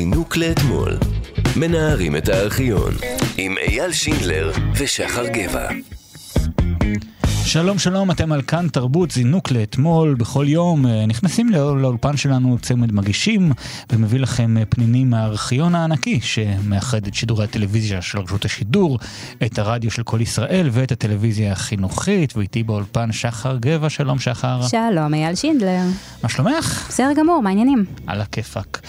זינוק לאתמול. מנערים את הארכיון עם אייל שינדלר ושחר גבע. שלום שלום, אתם על כאן תרבות, זינוק לאתמול, בכל יום אה, נכנסים לא, לאולפן שלנו צמד מגישים ומביא לכם אה, פנינים מהארכיון הענקי שמאחד את שידורי הטלוויזיה של רשות השידור, את הרדיו של כל ישראל ואת הטלוויזיה החינוכית, ואיתי באולפן שחר גבע, שלום שחר. שלום, אייל שינדלר. מה שלומך? בסדר גמור, מה העניינים? על הכיפאק.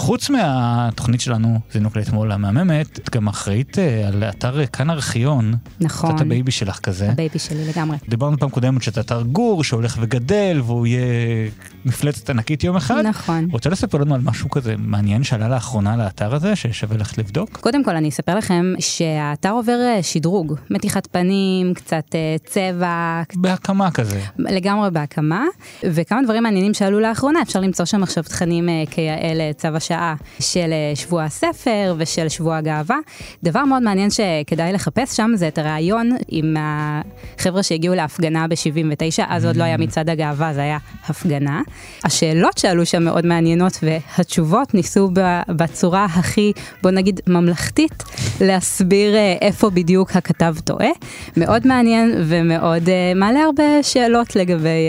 חוץ מהתוכנית שלנו, זינוק לאתמול המהממת, את גם אחראית אה, על אתר כאן ארכיון. נכון. קצת ה baby שלך כזה. ה baby שלי לגמרי. דיברנו פעם קודמת שאתה אתר גור שהולך וגדל והוא יהיה מפלצת ענקית יום אחד. נכון. רוצה לספר לנו על משהו כזה מעניין שעלה לאחרונה לאתר הזה ששווה ללכת לבדוק? קודם כל אני אספר לכם שהאתר עובר אה, שדרוג, מתיחת פנים, קצת אה, צבע, בהקמה כזה. לגמרי בהקמה, וכמה דברים מעניינים שעלו לאחרונה, אפשר למצוא שם עכשיו תכנים אה, כיאה צו השעה של שבוע הספר ושל שבוע הגאווה. דבר מאוד מעניין שכדאי לחפש שם זה את הריאיון עם החבר'ה שהגיעו להפגנה ב-79, אז עוד לא היה מצעד הגאווה, זה היה הפגנה. השאלות שעלו שם מאוד מעניינות והתשובות ניסו בצורה הכי, בוא נגיד, ממלכתית, להסביר אה, איפה בדיוק הכתב טועה. מאוד מעניין ומאוד uh, מעלה הרבה שאלות לגבי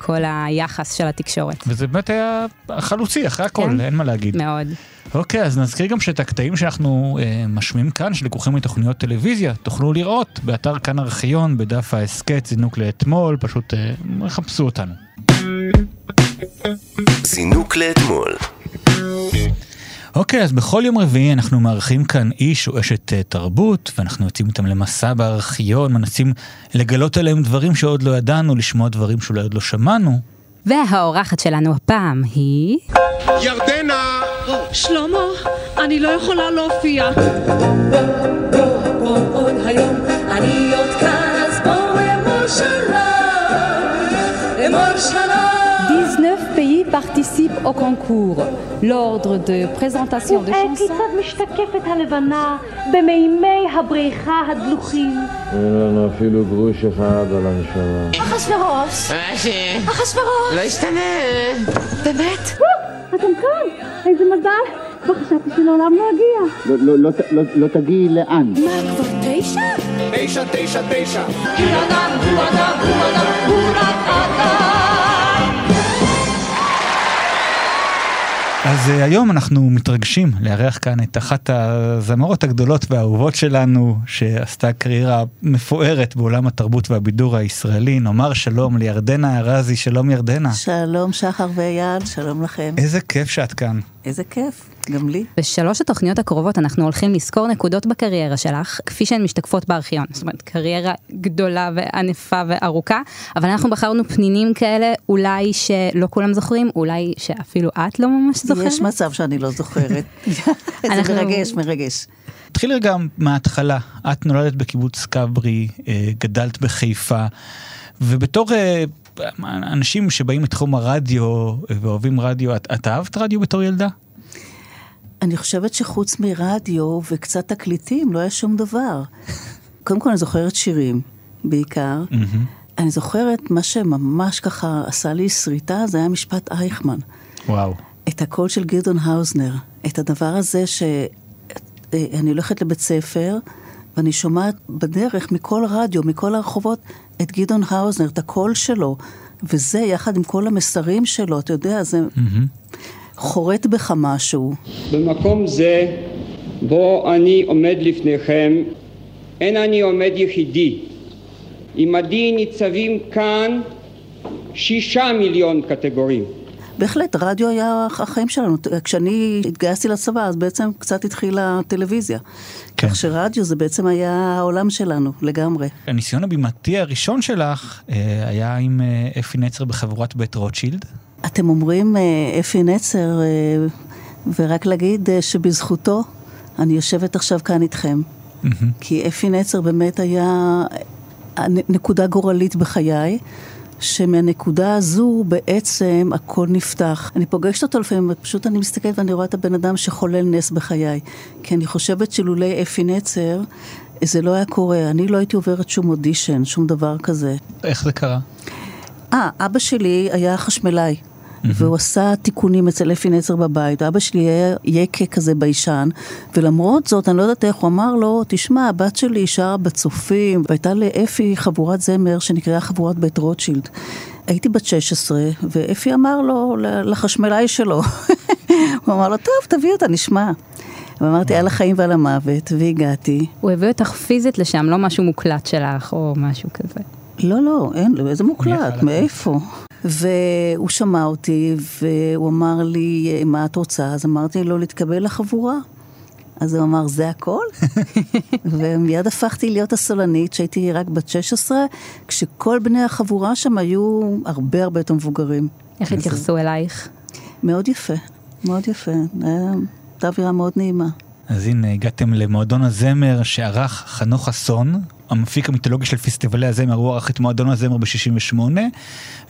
uh, כל היחס של התקשורת. וזה באמת היה חלוצי, אחרי הכל, כן? אין מה להגיד. מאוד. אוקיי, אז נזכיר גם שאת הקטעים שאנחנו אה, משמיעים כאן, שלקוחים מתוכניות טלוויזיה, תוכלו לראות באתר כאן ארכיון, בדף ההסכת, זינוק לאתמול, פשוט אה, חפשו אותנו. זינוק לאתמול. אוקיי, אז בכל יום רביעי אנחנו מארחים כאן איש או אשת uh, תרבות, ואנחנו יוצאים איתם למסע בארכיון, מנסים לגלות עליהם דברים שעוד לא ידענו, לשמוע דברים שאולי עוד לא שמענו. והאורחת שלנו הפעם היא... ירדנה! שלמה, אני לא יכולה להופיע. עוד היום אני עוד כאן, pays participent au concours. L'ordre de présentation de chansons... אין לנו אפילו גרוש אחד על הנשמה. אחשוורוש! ש... אחשוורוש! לא ישתנה. באמת? אתם כאן! איזה מזל! כבר חשבתי שלעולם לא אגיע. לא תגיעי לאן? מה, כבר תשע? תשע, תשע, תשע. הוא אדם, הוא אדם, הוא אדם, הוא רק אדם. אז uh, היום אנחנו מתרגשים לארח כאן את אחת הזמרות הגדולות והאהובות שלנו, שעשתה קריירה מפוארת בעולם התרבות והבידור הישראלי. נאמר שלום לירדנה ארזי, שלום ירדנה. שלום שחר ואייל, שלום לכם. איזה כיף שאת כאן. איזה כיף, גם לי. בשלוש התוכניות הקרובות אנחנו הולכים לזכור נקודות בקריירה שלך, כפי שהן משתקפות בארכיון. זאת אומרת, קריירה גדולה וענפה וארוכה, אבל אנחנו בחרנו פנינים כאלה, אולי שלא כולם זוכרים, אולי שאפילו את לא ממש זוכרת. יש מצב שאני לא זוכרת. זה מרגש, מרגש. תתחיל רגע מההתחלה. את נולדת בקיבוץ כברי, אה, גדלת בחיפה, ובתור... אה, אנשים שבאים מתחום הרדיו ואוהבים רדיו, את, את אהבת רדיו בתור ילדה? אני חושבת שחוץ מרדיו וקצת תקליטים לא היה שום דבר. קודם כל אני זוכרת שירים, בעיקר. Mm-hmm. אני זוכרת מה שממש ככה עשה לי שריטה, זה היה משפט אייכמן. וואו. את הקול של גדעון האוזנר. את הדבר הזה שאני הולכת לבית ספר, ואני שומעת בדרך מכל רדיו, מכל הרחובות, את גדעון האוזנר, את הקול שלו, וזה יחד עם כל המסרים שלו, אתה יודע, זה mm-hmm. חורט בך משהו. במקום זה, בו אני עומד לפניכם, אין אני עומד יחידי. עמדי ניצבים כאן שישה מיליון קטגורים. בהחלט, רדיו היה החיים שלנו. כשאני התגייסתי לצבא, אז בעצם קצת התחילה הטלוויזיה. כן. כך שרדיו זה בעצם היה העולם שלנו, לגמרי. הניסיון הבימתי הראשון שלך אה, היה עם אה, אפי נצר בחבורת בית רוטשילד. אתם אומרים אה, אפי נצר, אה, ורק להגיד אה, שבזכותו אני יושבת עכשיו כאן איתכם. Mm-hmm. כי אפי נצר באמת היה נקודה גורלית בחיי. שמהנקודה הזו בעצם הכל נפתח. אני פוגשת אותו לפעמים, ופשוט אני מסתכלת ואני רואה את הבן אדם שחולל נס בחיי. כי אני חושבת שלולי אפי נצר, זה לא היה קורה. אני לא הייתי עוברת שום אודישן, שום דבר כזה. איך זה קרה? אה, אבא שלי היה חשמלאי. והוא עשה תיקונים אצל אפי נצר בבית. אבא שלי היה יקה כזה ביישן, ולמרות זאת, אני לא יודעת איך, הוא אמר לו, תשמע, הבת שלי שרה בצופים, והייתה לאפי חבורת זמר שנקראה חבורת בית רוטשילד. הייתי בת 16, ואפי אמר לו, לחשמלאי שלו, הוא אמר לו, טוב, תביא אותה, נשמע. ואמרתי, על החיים ועל המוות, והגעתי. הוא הביא אותך פיזית לשם, לא משהו מוקלט שלך או משהו כזה. לא, לא, אין, איזה מוקלט, מאיפה? והוא שמע אותי, והוא אמר לי, מה את רוצה? אז אמרתי לו, להתקבל לחבורה. אז הוא אמר, זה הכל? ומיד הפכתי להיות הסולנית, שהייתי רק בת 16, כשכל בני החבורה שם היו הרבה הרבה יותר מבוגרים. איך התייחסו אלייך? מאוד יפה, מאוד יפה. הייתה אווירה מאוד נעימה. אז הנה, הגעתם למועדון הזמר שערך חנוך חסון, המפיק המיתולוגי של פסטיבלי הזמר, הוא ערך את מועדון הזמר ב-68,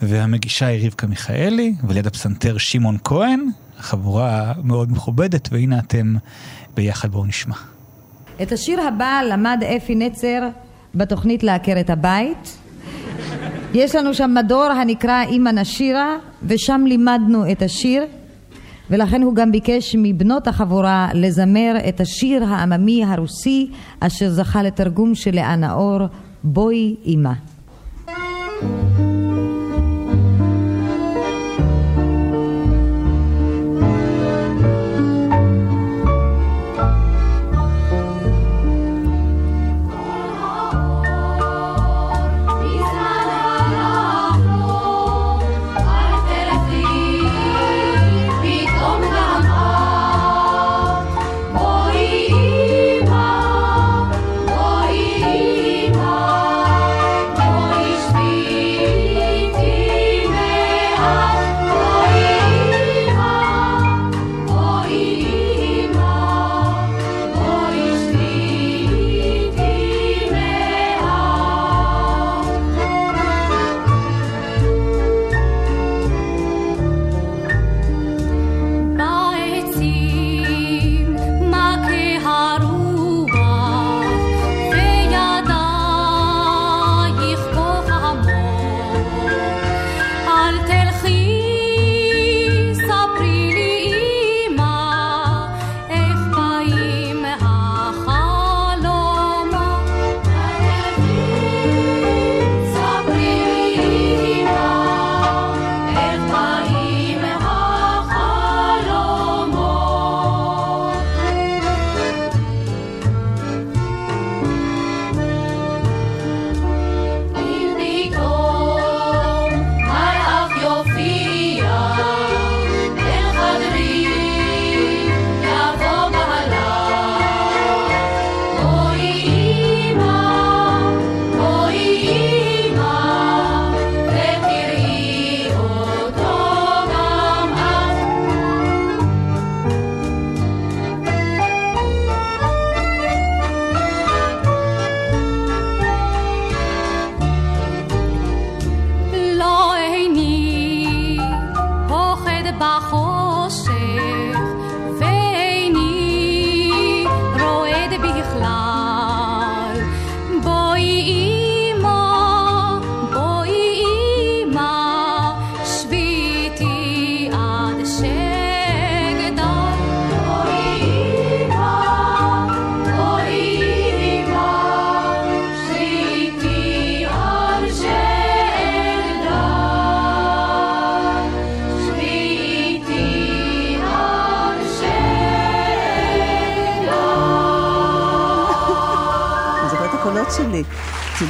והמגישה היא רבקה מיכאלי, וליד הפסנתר שמעון כהן, חבורה מאוד מכובדת, והנה אתם ביחד, בואו נשמע. את השיר הבא למד אפי נצר בתוכנית לעקר את הבית. יש לנו שם מדור הנקרא אמא נשירה, ושם לימדנו את השיר. ולכן הוא גם ביקש מבנות החבורה לזמר את השיר העממי הרוסי אשר זכה לתרגום של לאה נאור, בואי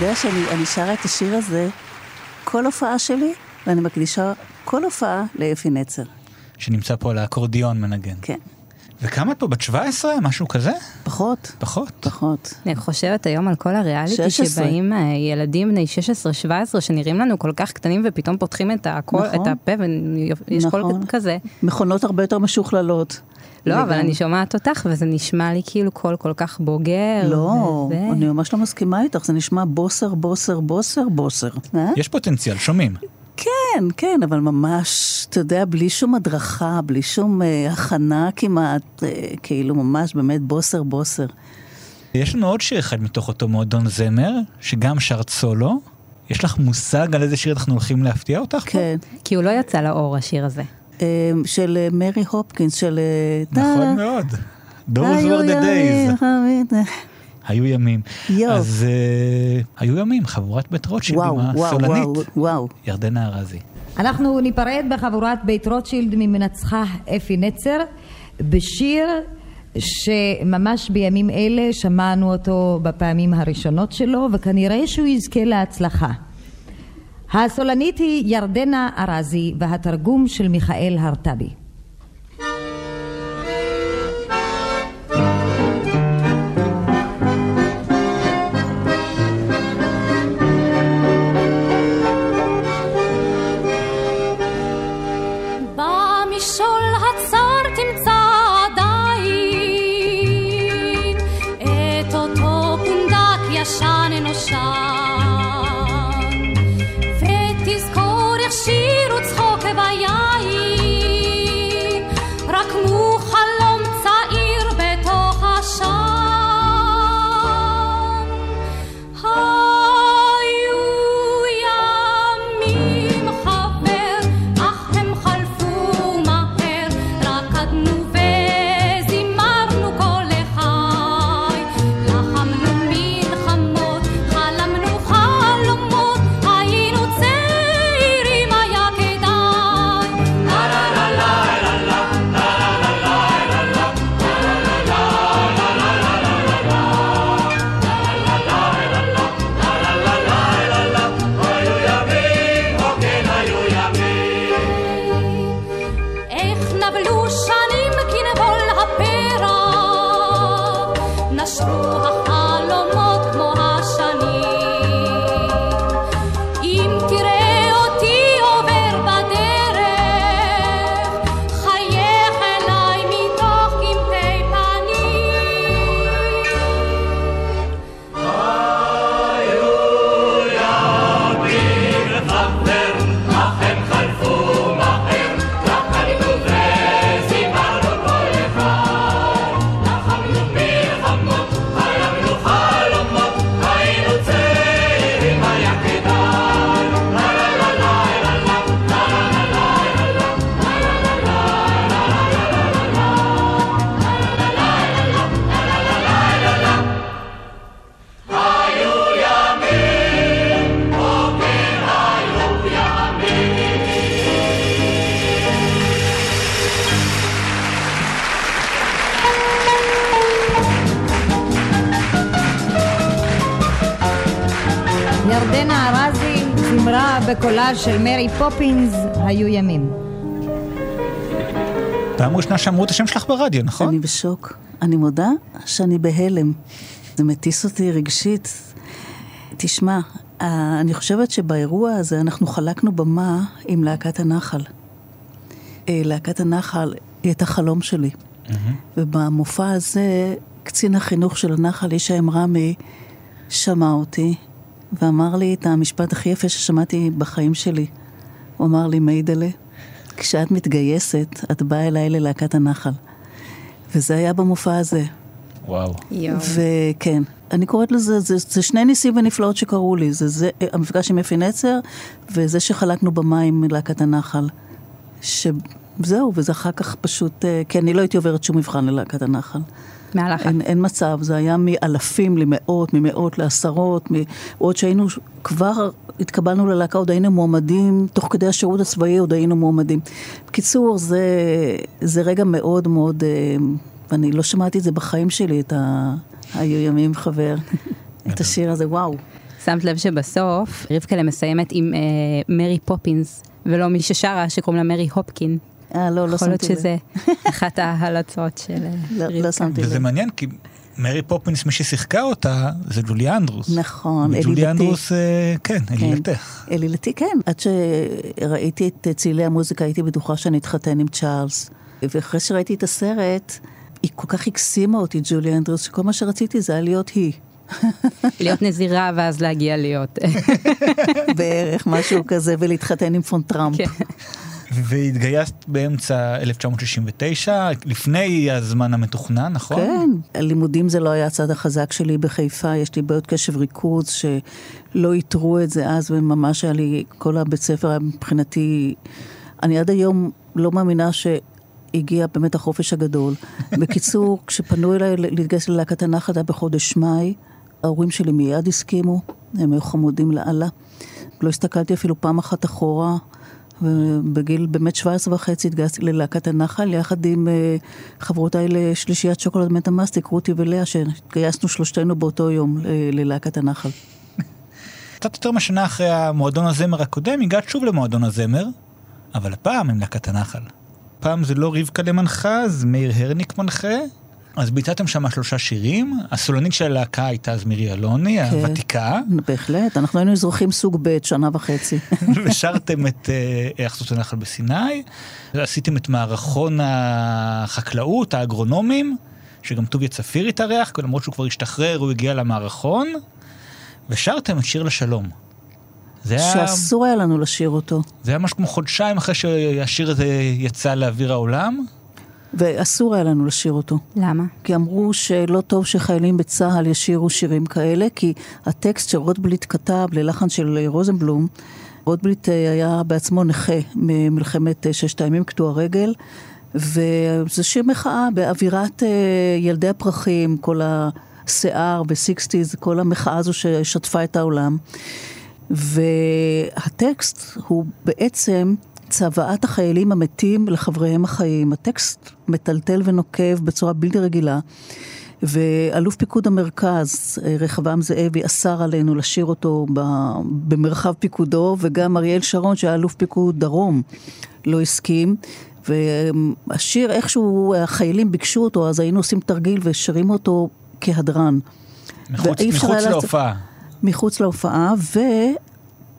אמא. שאני שרה את השיר הזה כל הופעה שלי, ואני מקדישה כל הופעה לאפי נצר. שנמצא פה על האקורדיון מנגן. כן. וכמה את פה? בת 17? משהו כזה? פחות. פחות? פחות. אני חושבת היום על כל הריאליטי שבאים אה, ילדים בני 16-17 שנראים לנו כל כך קטנים ופתאום פותחים את, הקול, נכון. את הפה ויש נכון. קול כזה. מכונות הרבה יותר משוכללות. לא, אבל אני שומעת אותך וזה נשמע לי כאילו קול כל כך בוגר. לא, וזה... אני ממש לא מסכימה איתך, זה נשמע בוסר, בוסר, בוסר, בוסר. אה? יש פוטנציאל, שומעים. כן, כן, אבל ממש, אתה יודע, בלי שום הדרכה, בלי שום אה, הכנה כמעט, אה, כאילו ממש באמת בוסר בוסר. יש לנו עוד שיר אחד מתוך אותו מועדון זמר, שגם שרת סולו. יש לך מושג על איזה שיר אנחנו הולכים להפתיע אותך? כן. כי הוא לא יצא לאור, השיר הזה. אה, של אה, מרי הופקינס, של... אה, נכון מאוד. Those were the days. ימים. היו ימים. יואו. אז אה, היו ימים, חבורת בית רוטשילד וואו, עם וואו, הסולנית. וואו, וואו. ירדנה ארזי. אנחנו ניפרד בחבורת בית רוטשילד ממנצחה אפי נצר בשיר שממש בימים אלה שמענו אותו בפעמים הראשונות שלו וכנראה שהוא יזכה להצלחה. הסולנית היא ירדנה ארזי והתרגום של מיכאל הרטבי. בקולה של מרי פופינס, היו ימים. פעם ראשונה שאמרו את השם שלך ברדיו, נכון? אני בשוק. אני מודה שאני בהלם. זה מטיס אותי רגשית. תשמע, אה, אני חושבת שבאירוע הזה אנחנו חלקנו במה עם להקת הנחל. אה, להקת הנחל היא הייתה חלום שלי. ובמופע הזה, קצין החינוך של הנחל, ישי אמרמי, שמע אותי ואמר לי את המשפט הכי יפה ששמעתי בחיים שלי. הוא אמר לי, מיידלה, כשאת מתגייסת, את באה אליי ללהקת הנחל. וזה היה במופע הזה. וואו. וכן, אני קוראת לזה, זה, זה שני ניסים ונפלאות שקרו לי. זה, זה המפגש עם אפי נצר, וזה שחלקנו במים מלהקת הנחל. שזהו, וזה אחר כך פשוט, אה, כי אני לא הייתי עוברת שום מבחן ללהקת הנחל. מהלכה. אין, אין מצב, זה היה מאלפים למאות, ממאות לעשרות, מ... עוד שהיינו, כבר התקבלנו ללהקה, עוד היינו מועמדים, תוך כדי השירות הצבאי עוד היינו מועמדים. בקיצור, זה, זה רגע מאוד מאוד, אה, ואני לא שמעתי את זה בחיים שלי, את ה... היו ימים חבר, את השיר הזה, וואו. שמת לב שבסוף רבקלה מסיימת עם אה, מרי פופינס, ולא מי ששרה שקוראים לה מרי הופקין. אה, לא, לא יכול להיות שמתי לב. שזה אחת ההלצות של אה, לא, רבקה. לא שמתי לב. וזה מעניין, כי מרי פופינס, מי ששיחקה אותה, זה ג'ולי אנדרוס. נכון, אלילתי. אנדרוס, אה, כן, אלילתך. אלילתי, כן. עד שראיתי את צלילי המוזיקה, הייתי בטוחה שאני אתחתן עם צ'ארלס. ואחרי שראיתי את הסרט, היא כל כך הקסימה אותי, ג'ולי אנדרוס, שכל מה שרציתי זה היה להיות היא. להיות נזירה ואז להגיע להיות. בערך, משהו כזה, ולהתחתן עם פון טראמפ. והתגייסת באמצע 1969, לפני הזמן המתוכנן, נכון? כן, הלימודים זה לא היה הצד החזק שלי בחיפה, יש לי בעיות קשב ריכוז שלא איתרו את זה אז, וממש היה לי, כל הבית ספר היה מבחינתי, אני עד היום לא מאמינה שהגיע באמת החופש הגדול. בקיצור, כשפנו אליי להתגייס ללהקת היה בחודש מאי, ההורים שלי מיד הסכימו, הם היו חמודים לאללה. לא הסתכלתי אפילו פעם אחת אחורה. ובגיל באמת 17 וחצי התגייסתי ללהקת הנחל, יחד עם uh, חברותיי לשלישיית שוקולד מטה-מסטיק, רותי ולאה, שהתגייסנו שלושתנו באותו יום ללהקת הנחל. קצת יותר משנה אחרי המועדון הזמר הקודם, הגעת שוב למועדון הזמר, אבל הפעם עם להקת הנחל. פעם זה לא רבקה למנחה, זה מאיר הרניק מנחה. אז ביצעתם שם שלושה שירים, הסולנית של הלהקה הייתה אז מירי אלוני, כן, הוותיקה. בהחלט, אנחנו היינו אזרחים סוג ב' שנה וחצי. ושרתם את היחסות אה, הנחל בסיני, עשיתם את מערכון החקלאות, האגרונומים, שגם טוביה צפיר התארח, למרות שהוא כבר השתחרר, הוא הגיע למערכון, ושרתם את שיר לשלום. זה היה... שאסור היה לנו לשיר אותו. זה היה משהו כמו חודשיים אחרי שהשיר הזה יצא לאוויר העולם. ואסור היה לנו לשיר אותו. למה? כי אמרו שלא טוב שחיילים בצה"ל ישירו שירים כאלה, כי הטקסט שרוטבליט כתב ללחן של רוזנבלום, רוטבליט אה, היה בעצמו נכה ממלחמת אה, ששת הימים, קטוע רגל, וזה שיר מחאה באווירת אה, ילדי הפרחים, כל השיער וסיקסטיז, כל המחאה הזו ששטפה את העולם. והטקסט הוא בעצם צוואת החיילים המתים לחבריהם החיים. הטקסט מטלטל ונוקב בצורה בלתי רגילה. ואלוף פיקוד המרכז, רחבעם זאבי, אסר עלינו לשיר אותו במרחב פיקודו, וגם אריאל שרון, שהיה אלוף פיקוד דרום, לא הסכים. והשיר, איכשהו החיילים ביקשו אותו, אז היינו עושים תרגיל ושרים אותו כהדרן. מחוץ, מחוץ להופעה. מחוץ להופעה,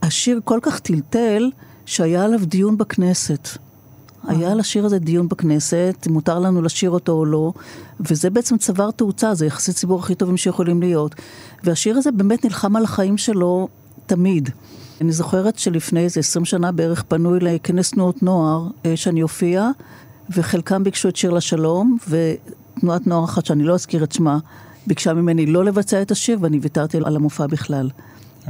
והשיר כל כך טלטל, שהיה עליו דיון בכנסת. היה על השיר הזה דיון בכנסת, מותר לנו לשיר אותו או לא, וזה בעצם צבר תאוצה, זה יחסי ציבור הכי טובים שיכולים להיות. והשיר הזה באמת נלחם על החיים שלו תמיד. אני זוכרת שלפני איזה עשרים שנה בערך פנו אליי כנס תנועות נוער אה, שאני אופיע, וחלקם ביקשו את שיר לשלום, ותנועת נוער אחת שאני לא אזכיר את שמה, ביקשה ממני לא לבצע את השיר, ואני ויתרתי על המופע בכלל.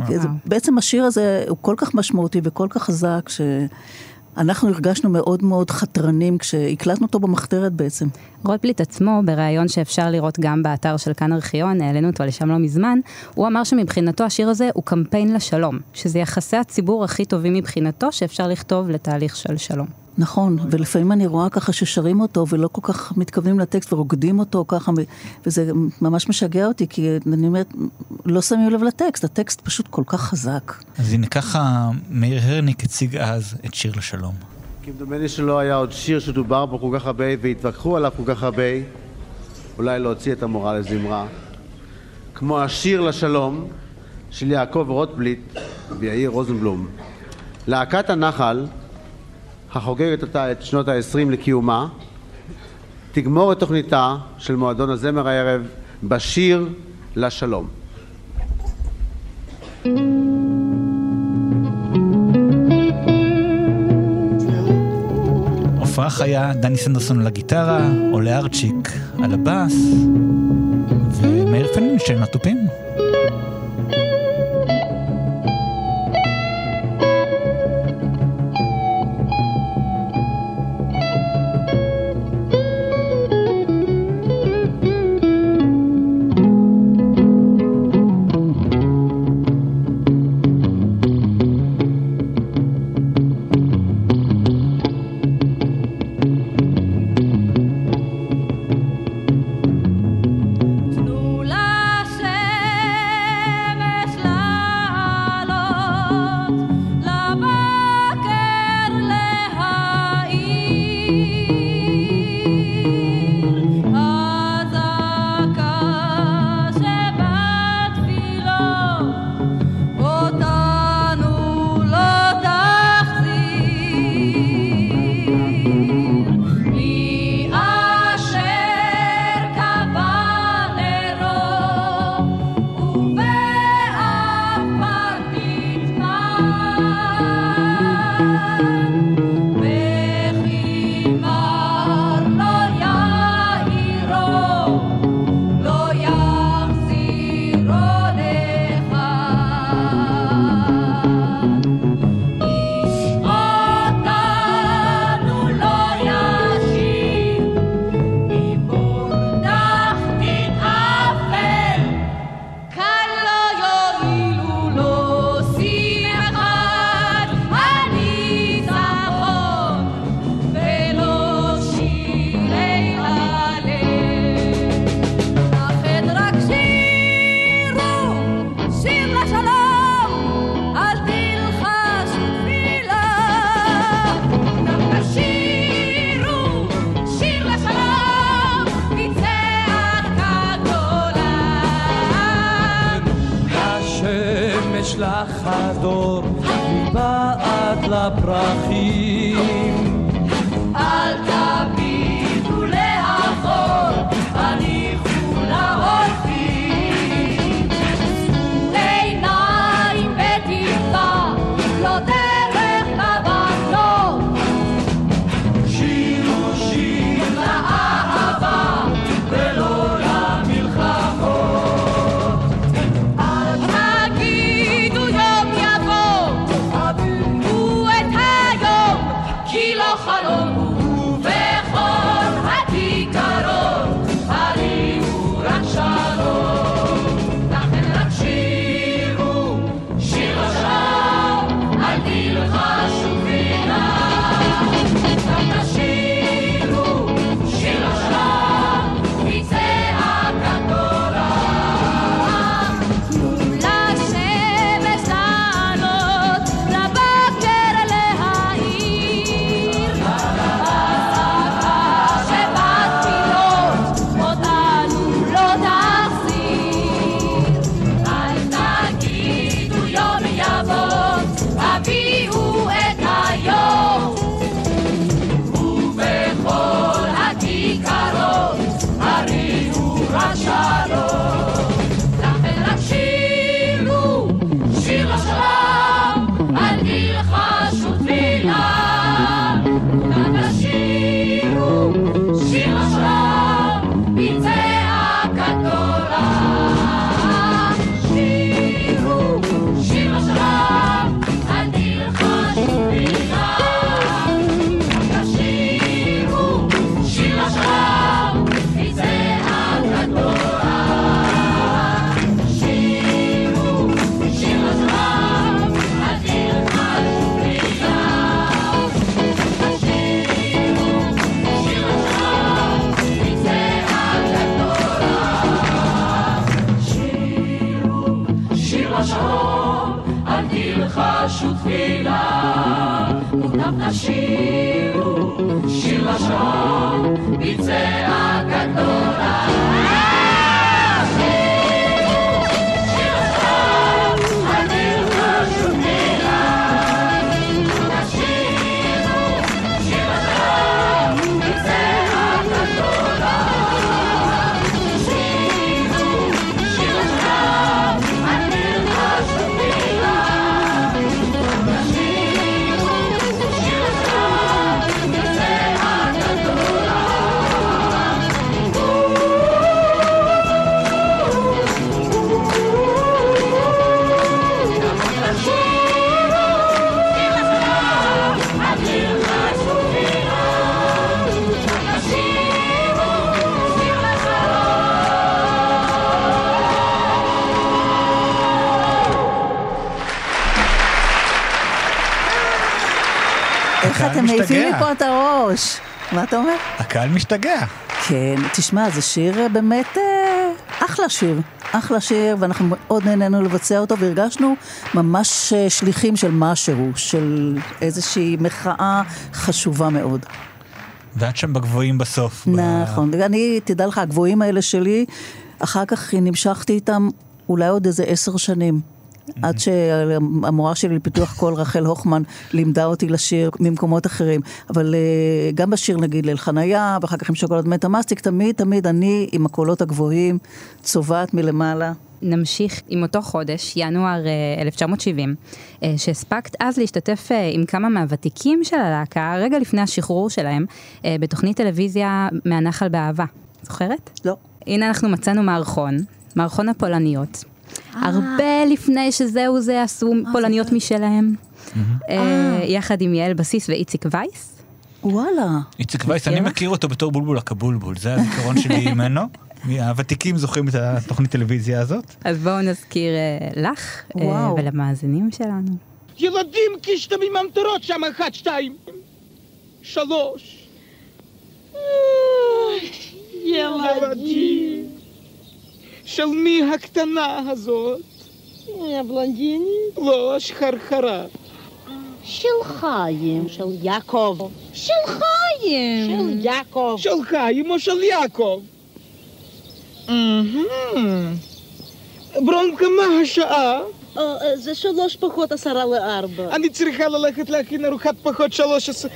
זה, בעצם השיר הזה הוא כל כך משמעותי וכל כך חזק, שאנחנו הרגשנו מאוד מאוד חתרנים כשהקלטנו אותו במחתרת בעצם. רוטבליט עצמו, בריאיון שאפשר לראות גם באתר של כאן ארכיון, העלינו אותו לשם לא מזמן, הוא אמר שמבחינתו השיר הזה הוא קמפיין לשלום, שזה יחסי הציבור הכי טובים מבחינתו שאפשר לכתוב לתהליך של שלום. נכון, ולפעמים אני רואה ככה ששרים אותו ולא כל כך מתכוונים לטקסט ורוקדים אותו ככה, וזה ממש משגע אותי, כי אני אומרת, לא שמים לב לטקסט, הטקסט פשוט כל כך חזק. אז הנה ככה מאיר הרניק הציג אז את שיר לשלום. כמדומני שלא היה עוד שיר שדובר בו כל כך הרבה והתווכחו עליו כל כך הרבה, אולי להוציא את המורה לזמרה, כמו השיר לשלום של יעקב רוטבליט ויאיר רוזנבלום. להקת הנחל החוגגת אותה את שנות ה-20 לקיומה, תגמור את תוכניתה של מועדון הזמר הערב בשיר לשלום. הופעה חיה, דני סנדרסון על הגיטרה, עולה ארצ'יק על הבאס, ומאיר פלינשטיין התופים. מה אתה אומר? הקהל משתגע. כן, תשמע, זה שיר אה, באמת אה, אחלה שיר. אחלה שיר, ואנחנו מאוד נהנינו לבצע אותו, והרגשנו ממש אה, שליחים של משהו, של איזושהי מחאה חשובה מאוד. ואת שם בגבוהים בסוף. נכון, אני, תדע לך, הגבוהים האלה שלי, אחר כך נמשכתי איתם אולי עוד איזה עשר שנים. עד שהמורה שלי לפיתוח קול, רחל הוכמן, לימדה אותי לשיר ממקומות אחרים. אבל אה, גם בשיר נגיד ליל חניה, ואחר כך עם שוקולד מטה מסטיק, תמיד תמיד אני עם הקולות הגבוהים, צובעת מלמעלה. נמשיך עם אותו חודש, ינואר אה, 1970, אה, שהספקת אז להשתתף אה, עם כמה מהוותיקים של הלהקה, רגע לפני השחרור שלהם, אה, בתוכנית טלוויזיה מהנחל באהבה. זוכרת? לא. הנה אנחנו מצאנו מערכון, מערכון הפולניות. הרבה לפני שזהו זה עשו פולניות משלהם, אה, יחד עם יעל בסיס ואיציק וייס. וואלה. איציק וייס, אני מכיר? אותו בתור בולבול הקבולבול, זה הזיכרון שלי ממנו. הוותיקים זוכרים את התוכנית טלוויזיה הזאת. אז בואו נזכיר אה, לך אה. ולמאזינים שלנו. ילדים קישטבים ממטרות שם, אחת, שתיים, שלוש. ילדים. של מי הקטנה הזאת? הבלונדינית? לא, השחרחרה. של חיים, של יעקב. של חיים! של יעקב. של חיים או של יעקב? מהמם. ברונקה, מה השעה? אה, אה, זה שלוש פחות עשרה לארבע. אני צריכה ללכת להכין ארוחת פחות שלוש עשרה...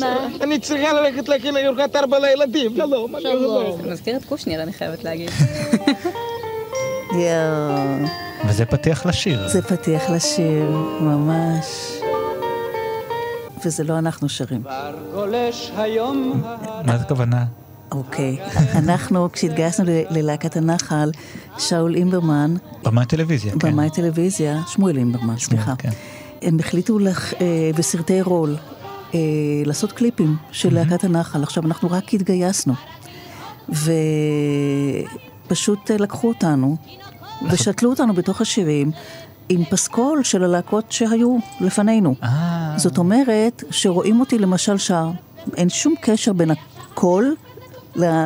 מה? אני צריכה ללכת להכין ארוחת ארבע לילדים. שלום, אני הולך. זה מזכיר את קושניר, אני חייבת להגיד. יואו. וזה פתיח לשיר. זה פתיח לשיר, ממש. וזה לא אנחנו שרים. מה זה הכוונה? אוקיי. אנחנו, כשהתגייסנו ללהקת הנחל, שאול אימברמן, במאי טלוויזיה, כן. במאי טלוויזיה, שמואל אימברמן, סליחה. כן. הם החליטו אה, בסרטי רול אה, לעשות קליפים של להקת הנחל. עכשיו, אנחנו רק התגייסנו. ופשוט אה, לקחו אותנו ושתלו אותנו בתוך השירים עם פסקול של הלהקות שהיו לפנינו. אה. זאת אומרת, שרואים אותי למשל שר, אין שום קשר בין הקול,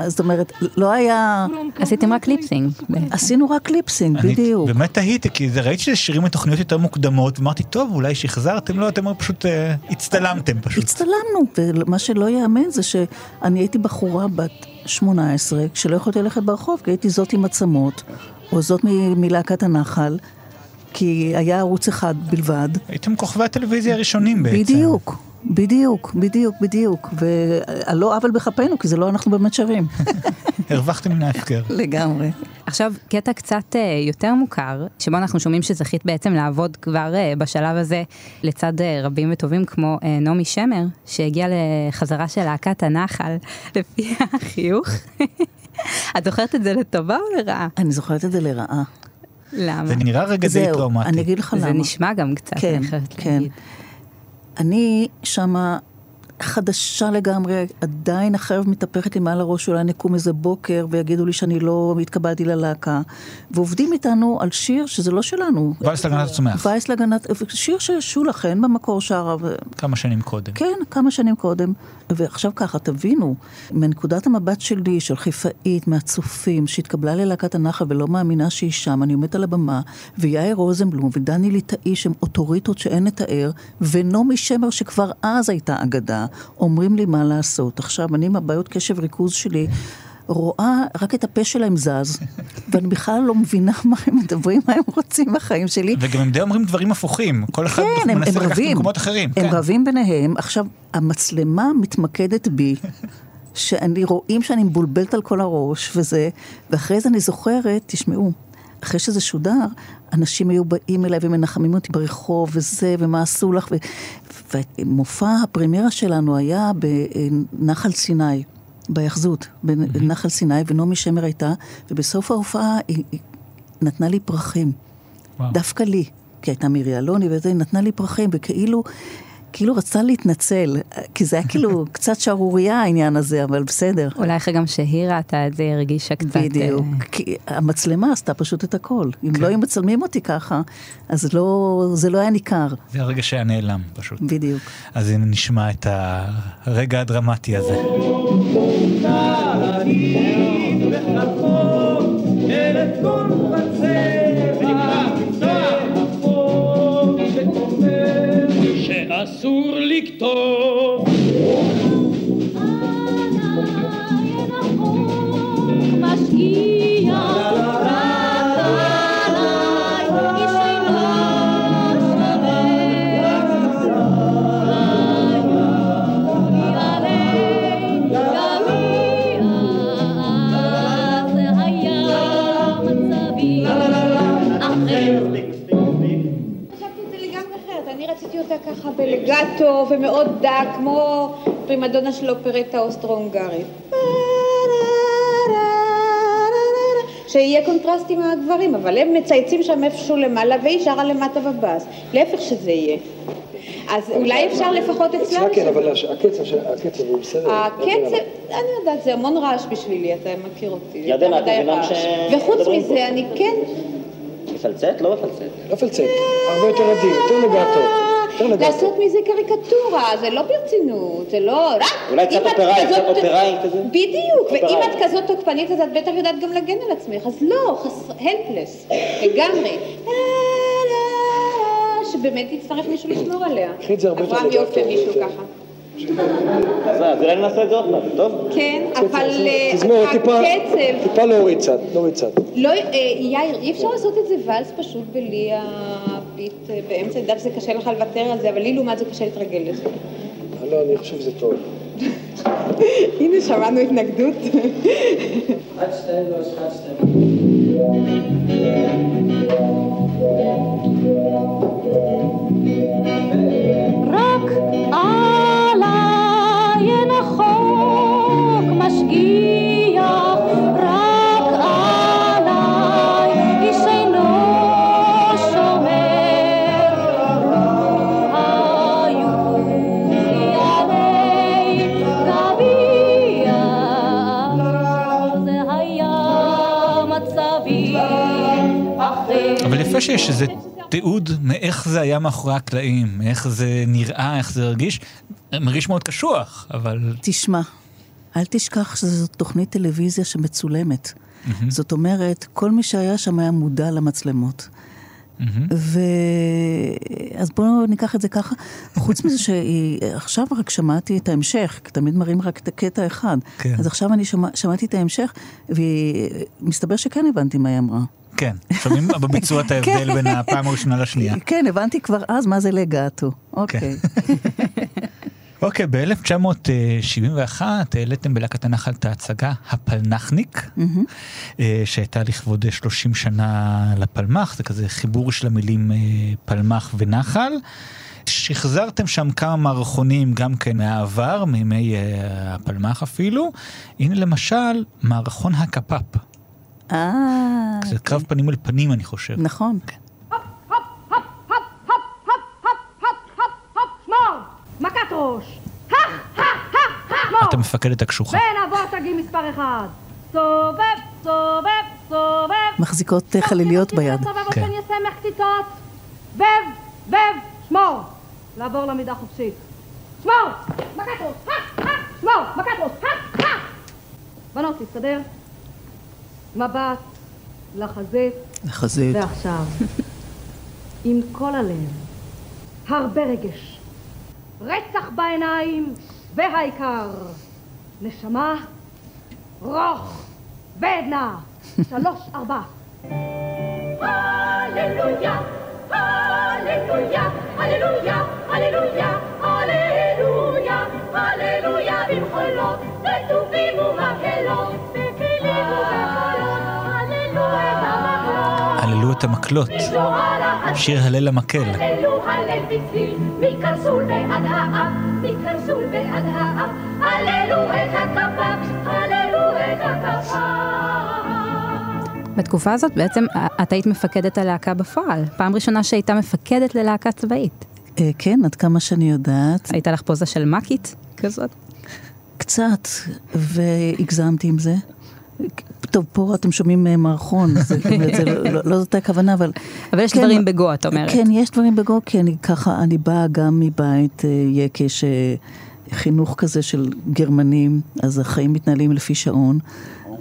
זאת אומרת, לא היה... עשיתם רק lip sync. עשינו רק lip sync, בדיוק. באמת תהיתי, כי זה ראיתי שזה שירים מתוכניות יותר מוקדמות, ואמרתי, טוב, אולי שחזרתם, לא, אתם פשוט אה, הצטלמתם פשוט. הצטלמנו, ומה שלא ייאמן זה שאני הייתי בחורה בת 18, כשלא יכולתי ללכת ברחוב, כי הייתי זאת עם עצמות, או זאת מלהקת הנחל, כי היה ערוץ אחד בלבד. הייתם כוכבי הטלוויזיה הראשונים בעצם. בדיוק, בדיוק, בדיוק, בדיוק. ועל לא עוול בכפנו, כי זה לא אנחנו באמת שווים. הרווחתם מן ההפקר. לגמרי. עכשיו, קטע קצת אה, יותר מוכר, שבו אנחנו שומעים שזכית בעצם לעבוד כבר אה, בשלב הזה לצד אה, רבים וטובים כמו אה, נעמי שמר, שהגיעה לחזרה של להקת הנחל, לפי החיוך. את זוכרת את זה לטובה או לרעה? אני זוכרת את זה לרעה. למה? זה נראה רגע די טראומטי. אני אגיד לך למה. זה נשמע גם קצת, כן, אני חייבת כן. להגיד. אני שמה חדשה לגמרי, עדיין החרב מתהפכת לי מעל הראש, אולי נקום איזה בוקר ויגידו לי שאני לא התקבלתי ללהקה. ועובדים איתנו על שיר שזה לא שלנו. וייס להגנת הצומח. וייס להגנת, שיר ששולה חן במקור שרה. ו... כמה שנים קודם. כן, כמה שנים קודם. ועכשיו ככה, תבינו, מנקודת המבט שלי, של חיפאית, מהצופים, שהתקבלה ללהקת הנחל ולא מאמינה שהיא שם, אני עומדת על הבמה, ויאיר רוזנבלום ודני ליטאי שהם אוטוריטות שאין לתאר, ונעמי שמר שכבר אז הייתה אגדה, אומרים לי מה לעשות. עכשיו, אני עם הבעיות קשב ריכוז שלי, רואה רק את הפה שלהם זז, ואני בכלל לא מבינה מה הם מדברים, מה הם רוצים בחיים שלי. וגם הם די אומרים דברים הפוכים. כל אחד כן, הם, מנסה הם לקחת רבים. למקומות אחרים. הם כן. רבים ביניהם. עכשיו, המצלמה מתמקדת בי, שאני רואים שאני מבולבלת על כל הראש וזה, ואחרי זה אני זוכרת, תשמעו, אחרי שזה שודר, אנשים היו באים אליי ומנחמים אותי ברחוב וזה, ומה עשו לך, ו... ומופע הפרמירה שלנו היה בנחל סיני. בהיאחזות, בנחל סיני, ונעמי שמר הייתה, ובסוף ההופעה היא, היא נתנה לי פרחים. וואו. דווקא לי, כי הייתה מירי אלוני וזה, היא נתנה לי פרחים, וכאילו, כאילו רצה להתנצל, כי זה היה כאילו קצת שערורייה העניין הזה, אבל בסדר. אולי אחרי גם שהיא ראתה את זה, היא הרגישה קצת... בדיוק, אה, כי המצלמה עשתה פשוט את הכל. אם לא היו מצלמים אותי ככה, אז לא, זה לא היה ניכר. זה הרגע שהיה נעלם פשוט. בדיוק. אז הנה נשמע את הרגע הדרמטי הזה. שאסור ומאוד דק, כמו פרימדונה של אופרטה אוסטרו-הונגרית. שיהיה קונטרסט עם הגברים, אבל הם מצייצים שם איפשהו למעלה והיא שרה למטה בבאס. להפך שזה יהיה. אז אולי אפשר לפחות אצלם... אצלה כן, אבל הקצב הוא בסדר. הקצב, אני יודעת, זה המון רעש בשבילי, אתה מכיר אותי. ירדנה, את מבינה. ש- וחוץ מזה. אני כן... מפלצת? לא מפלצת. לא מפלצת, הרבה יותר עדין, יותר לגטו. לעשות מזה קריקטורה, זה לא ברצינות, זה לא... אולי קצת אופראי, קצת אופראי כזה? בדיוק, ואם. את כזאת תוקפנית אז את בטח יודעת גם להגן על עצמך, אז לא, הלפלס, לגמרי. שבאמת יצטרך מישהו לשמור עליה. אברהם יופי, מישהו. ככה. אז אולי נעשה את זה עוד פעם, טוב? כן, קצב, אבל תזמור- אה, הקצב... טיפה להוריד קצת, להוריד קצת. לא, אה, יאיר, אי אפשר לעשות את זה ואלס פשוט בלי הביט אה, באמצע, אני יודעת שזה קשה לך לוותר על זה, אבל לי לעומת זה קשה להתרגל לזה. לא, אני חושב שזה טוב. הנה, שמענו התנגדות. רק יפה שיש איזה תיעוד מאיך זה היה מאחורי הקלעים, איך זה נראה, איך זה הרגיש. מרגיש מאוד קשוח, אבל... תשמע, אל תשכח שזו תוכנית טלוויזיה שמצולמת. זאת אומרת, כל מי שהיה שם היה מודע למצלמות. ו... אז בואו ניקח את זה ככה. חוץ מזה שעכשיו רק שמעתי את ההמשך, כי תמיד מראים רק את הקטע אחד. כן. אז עכשיו אני שמע... שמעתי את ההמשך, ומסתבר שכן הבנתי מה היא אמרה. כן, שומעים בביצוע את ההבדל בין הפעם הראשונה לשנייה. כן, הבנתי כבר אז מה זה לגאטו. אוקיי. אוקיי, ב-1971 העליתם בלהקת הנחל את ההצגה הפלנחניק. אה, שהייתה לכבוד 30 שנה לפלמח, זה כזה חיבור של המילים אה, פלמח ונחל. שחזרתם שם כמה מערכונים גם כן מהעבר, מימי אה, הפלמח אפילו. הנה למשל, מערכון הקפ"פ. אה... זה קרב פנים אל פנים אני חושב. נכון. שמור! מכת ראש! הך! הך! הך! הך! שמור! אתה מפקדת הקשוחה. בין אבות תגי מספר אחד! סובב! סובב! סובב! מחזיקות אה, חליליות ביד. כן. בב! בב! שמור! לעבור למידה חופשית. שמור! מכת ראש! שמור! מכת ראש! בנות, תסתדר. מבט לחזית. לחזית. ועכשיו, עם כל הלב, הרבה רגש, רצח בעיניים, והעיקר, נשמה, רוך, ועדנה, שלוש, ארבע. הללויה, הללויה, הללויה, הללויה, הללויה, הללויה במחולות, בטובים ומקהלות, את המקלות. שיר הלל המקל. בתקופה הזאת בעצם את היית מפקדת הלהקה בפועל. פעם ראשונה שהייתה מפקדת ללהקה צבאית. אה, כן, עד כמה שאני יודעת. הייתה לך פוזה של מקית כזאת? קצת, והגזמתי עם זה. טוב, פה אתם שומעים אה, מערכון, זה, לא, לא, לא זאת הכוונה, אבל... אבל יש דברים בגו, את אומרת. כן, יש דברים בגו, כי אני ככה, אני באה גם מבית אה, יקה, שחינוך כזה של גרמנים, אז החיים מתנהלים לפי שעון,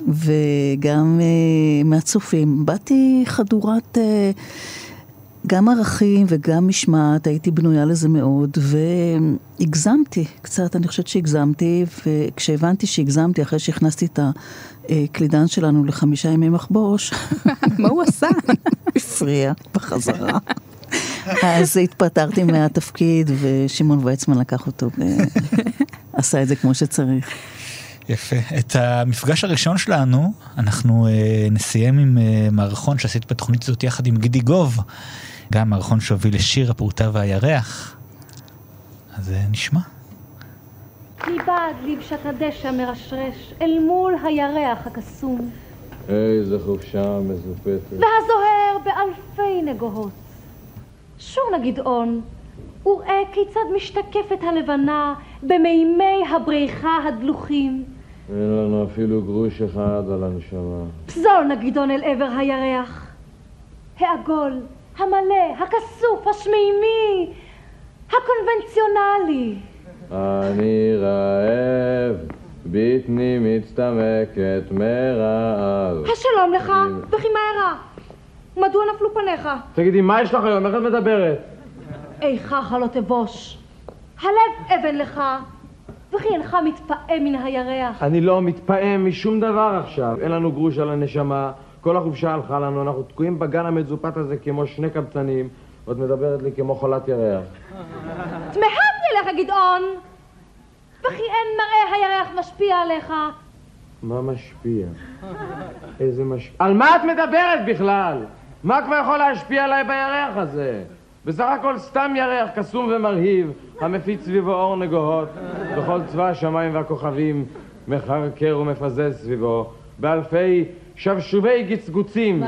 וגם אה, מהצופים. באתי חדורת... גם ערכים וגם משמעת, הייתי בנויה לזה מאוד, והגזמתי קצת, אני חושבת שהגזמתי, וכשהבנתי שהגזמתי, אחרי שהכנסתי את הקלידן שלנו לחמישה ימי מחבוש, מה הוא עשה? הפריע בחזרה. אז התפטרתי מהתפקיד, ושמעון ויצמן לקח אותו ועשה את זה כמו שצריך. יפה. את המפגש הראשון שלנו, אנחנו אה, נסיים עם אה, מערכון שעשית בתוכנית הזאת יחד עם גידי גוב, גם מערכון שהוביל לשיר הפרוטה והירח. אז אה, נשמע. מבעד לבשת הדשא מרשרש, אל מול הירח הקסום, איזה חופשה מזופתת. והזוהר באלפי נגוהות. שור נא גדעון, וראה כיצד משתקפת הלבנה במימי הבריכה הדלוחים. אין לנו אפילו גרוש אחד על הנשמה. פזול נא גדעון אל עבר הירח. העגול, המלא, הכסוף, השמימי, הקונבנציונלי. אני רעב, בטני מצטמקת מרעב. השלום לך, וכי מהרה. מדוע נפלו פניך? תגידי, מה יש לך היום? איך את מדברת? איכך לא תבוש. הלב אבן לך, וכי אינך מתפעם מן הירח. אני לא מתפעם משום דבר עכשיו. אין לנו גרוש על הנשמה, כל החופשה הלכה לנו, אנחנו תקועים בגן המזופת הזה כמו שני קבצנים, ואת מדברת לי כמו חולת ירח. תמהמתי עליך, גדעון! וכי אין מראה הירח משפיע עליך. מה משפיע? איזה משפיע? על מה את מדברת בכלל? מה כבר יכול להשפיע עליי בירח הזה? בסך הכל סתם ירח קסום ומרהיב, המפיץ סביבו אור נגוהות, וכל צבא השמיים והכוכבים מחרקר ומפזז סביבו, באלפי שבשובי גצגוצים,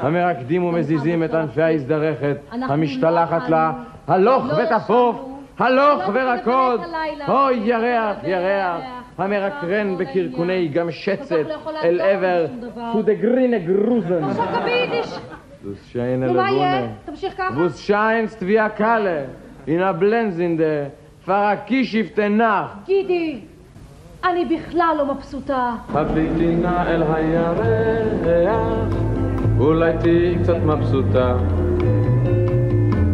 המרקדים ומזיזים את ענפי ההזדרכת, המשתלחת לה, הלוך ותפוף, הלוך ורקוד, אוי ירח, ירח, המרקרן בקרקוני גמשצת אל עבר to the green grusen. עכשיו ביידיש! Das scheine נו, מה יהיה? Lagune. תמשיך ככה. Wo scheinst wie a Kalle, in a blenzinde, פרקישיפטה נח. גידי, אני בכלל לא מבסוטה. הביטי נא אל הירח, אולי תהיי קצת מבסוטה.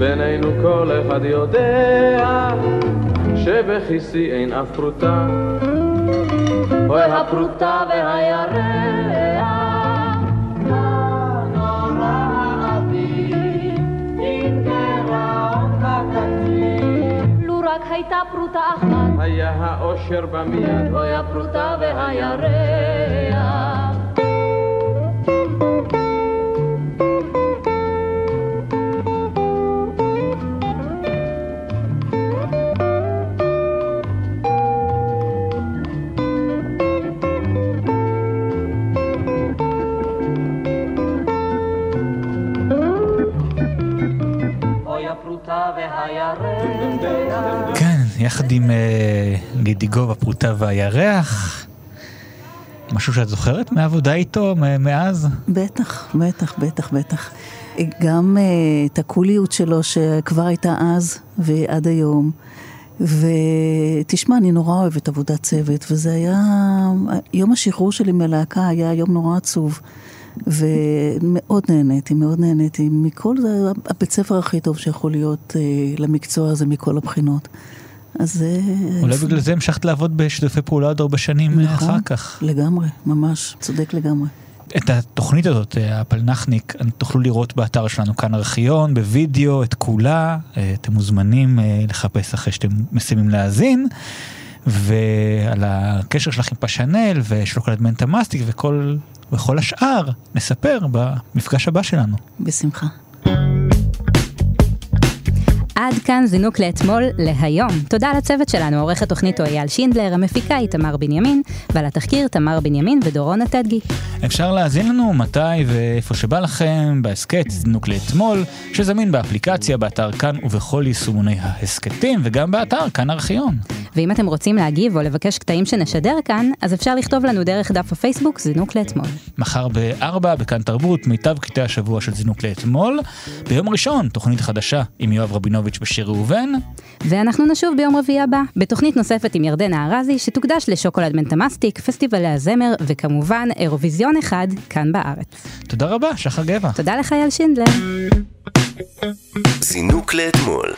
בינינו כל אחד יודע, שבכיסי אין אף פרוטה. אוי הפרוטה והירח, רק הייתה פרוטה אחת, היה האושר במיד. אוי הפרוטה והירח. יחד עם אה, גידיגוב הפרוטה והירח. משהו שאת זוכרת מעבודה איתו מאז? בטח, בטח, בטח, בטח. גם uh, את הקוליות שלו שכבר הייתה אז ועד היום. ותשמע, אני נורא אוהבת עבודת צוות, וזה היה... יום השחרור שלי מלהקה היה יום נורא עצוב. ומאוד נהניתי, מאוד נהניתי מכל זה, הבית ספר הכי טוב שיכול להיות uh, למקצוע הזה מכל הבחינות. אז זה... אולי בגלל זה המשכת לעבוד בשיתופי פעולה עוד הרבה שנים אה, אחר כך. לגמרי, ממש, צודק לגמרי. את התוכנית הזאת, אה, הפלנחניק, תוכלו לראות באתר שלנו כאן ארכיון, בווידאו, את כולה. אה, אתם מוזמנים אה, לחפש אחרי שאתם מסיימים להאזין. ועל הקשר שלך עם פשנל ושוקולד מנטה מסטיק וכל, וכל השאר נספר במפגש הבא שלנו. בשמחה. עד כאן זינוק לאתמול להיום. תודה לצוות שלנו, עורכת תוכנית הוא אייל שינדלר, המפיקה היא תמר בנימין, ועל התחקיר תמר בנימין ודורון עתדגי. אפשר להאזין לנו מתי ואיפה שבא לכם, בהסכת זינוק לאתמול, שזמין באפליקציה, באתר כאן ובכל יישומוני ההסכתים, וגם באתר כאן ארכיון. ואם אתם רוצים להגיב או לבקש קטעים שנשדר כאן, אז אפשר לכתוב לנו דרך דף הפייסבוק זינוק לאתמול. מחר בארבע, בכאן תרבות, מיטב קטעי השבוע של זינוק לאתמול. ביום ראשון, תוכנית חדשה עם יואב רבינוביץ' בשיר ראובן. ואנחנו נשוב ביום רביעי הבא, בתוכנית נוספת עם ירדנה ארזי, שתוקדש לשוקולד מנטמסטיק, פסטיבלי הזמר, וכמובן אירוויזיון אחד כאן בארץ. תודה רבה, שחר גבע. תודה לך אייל שינדלר. זינוק לאתמול.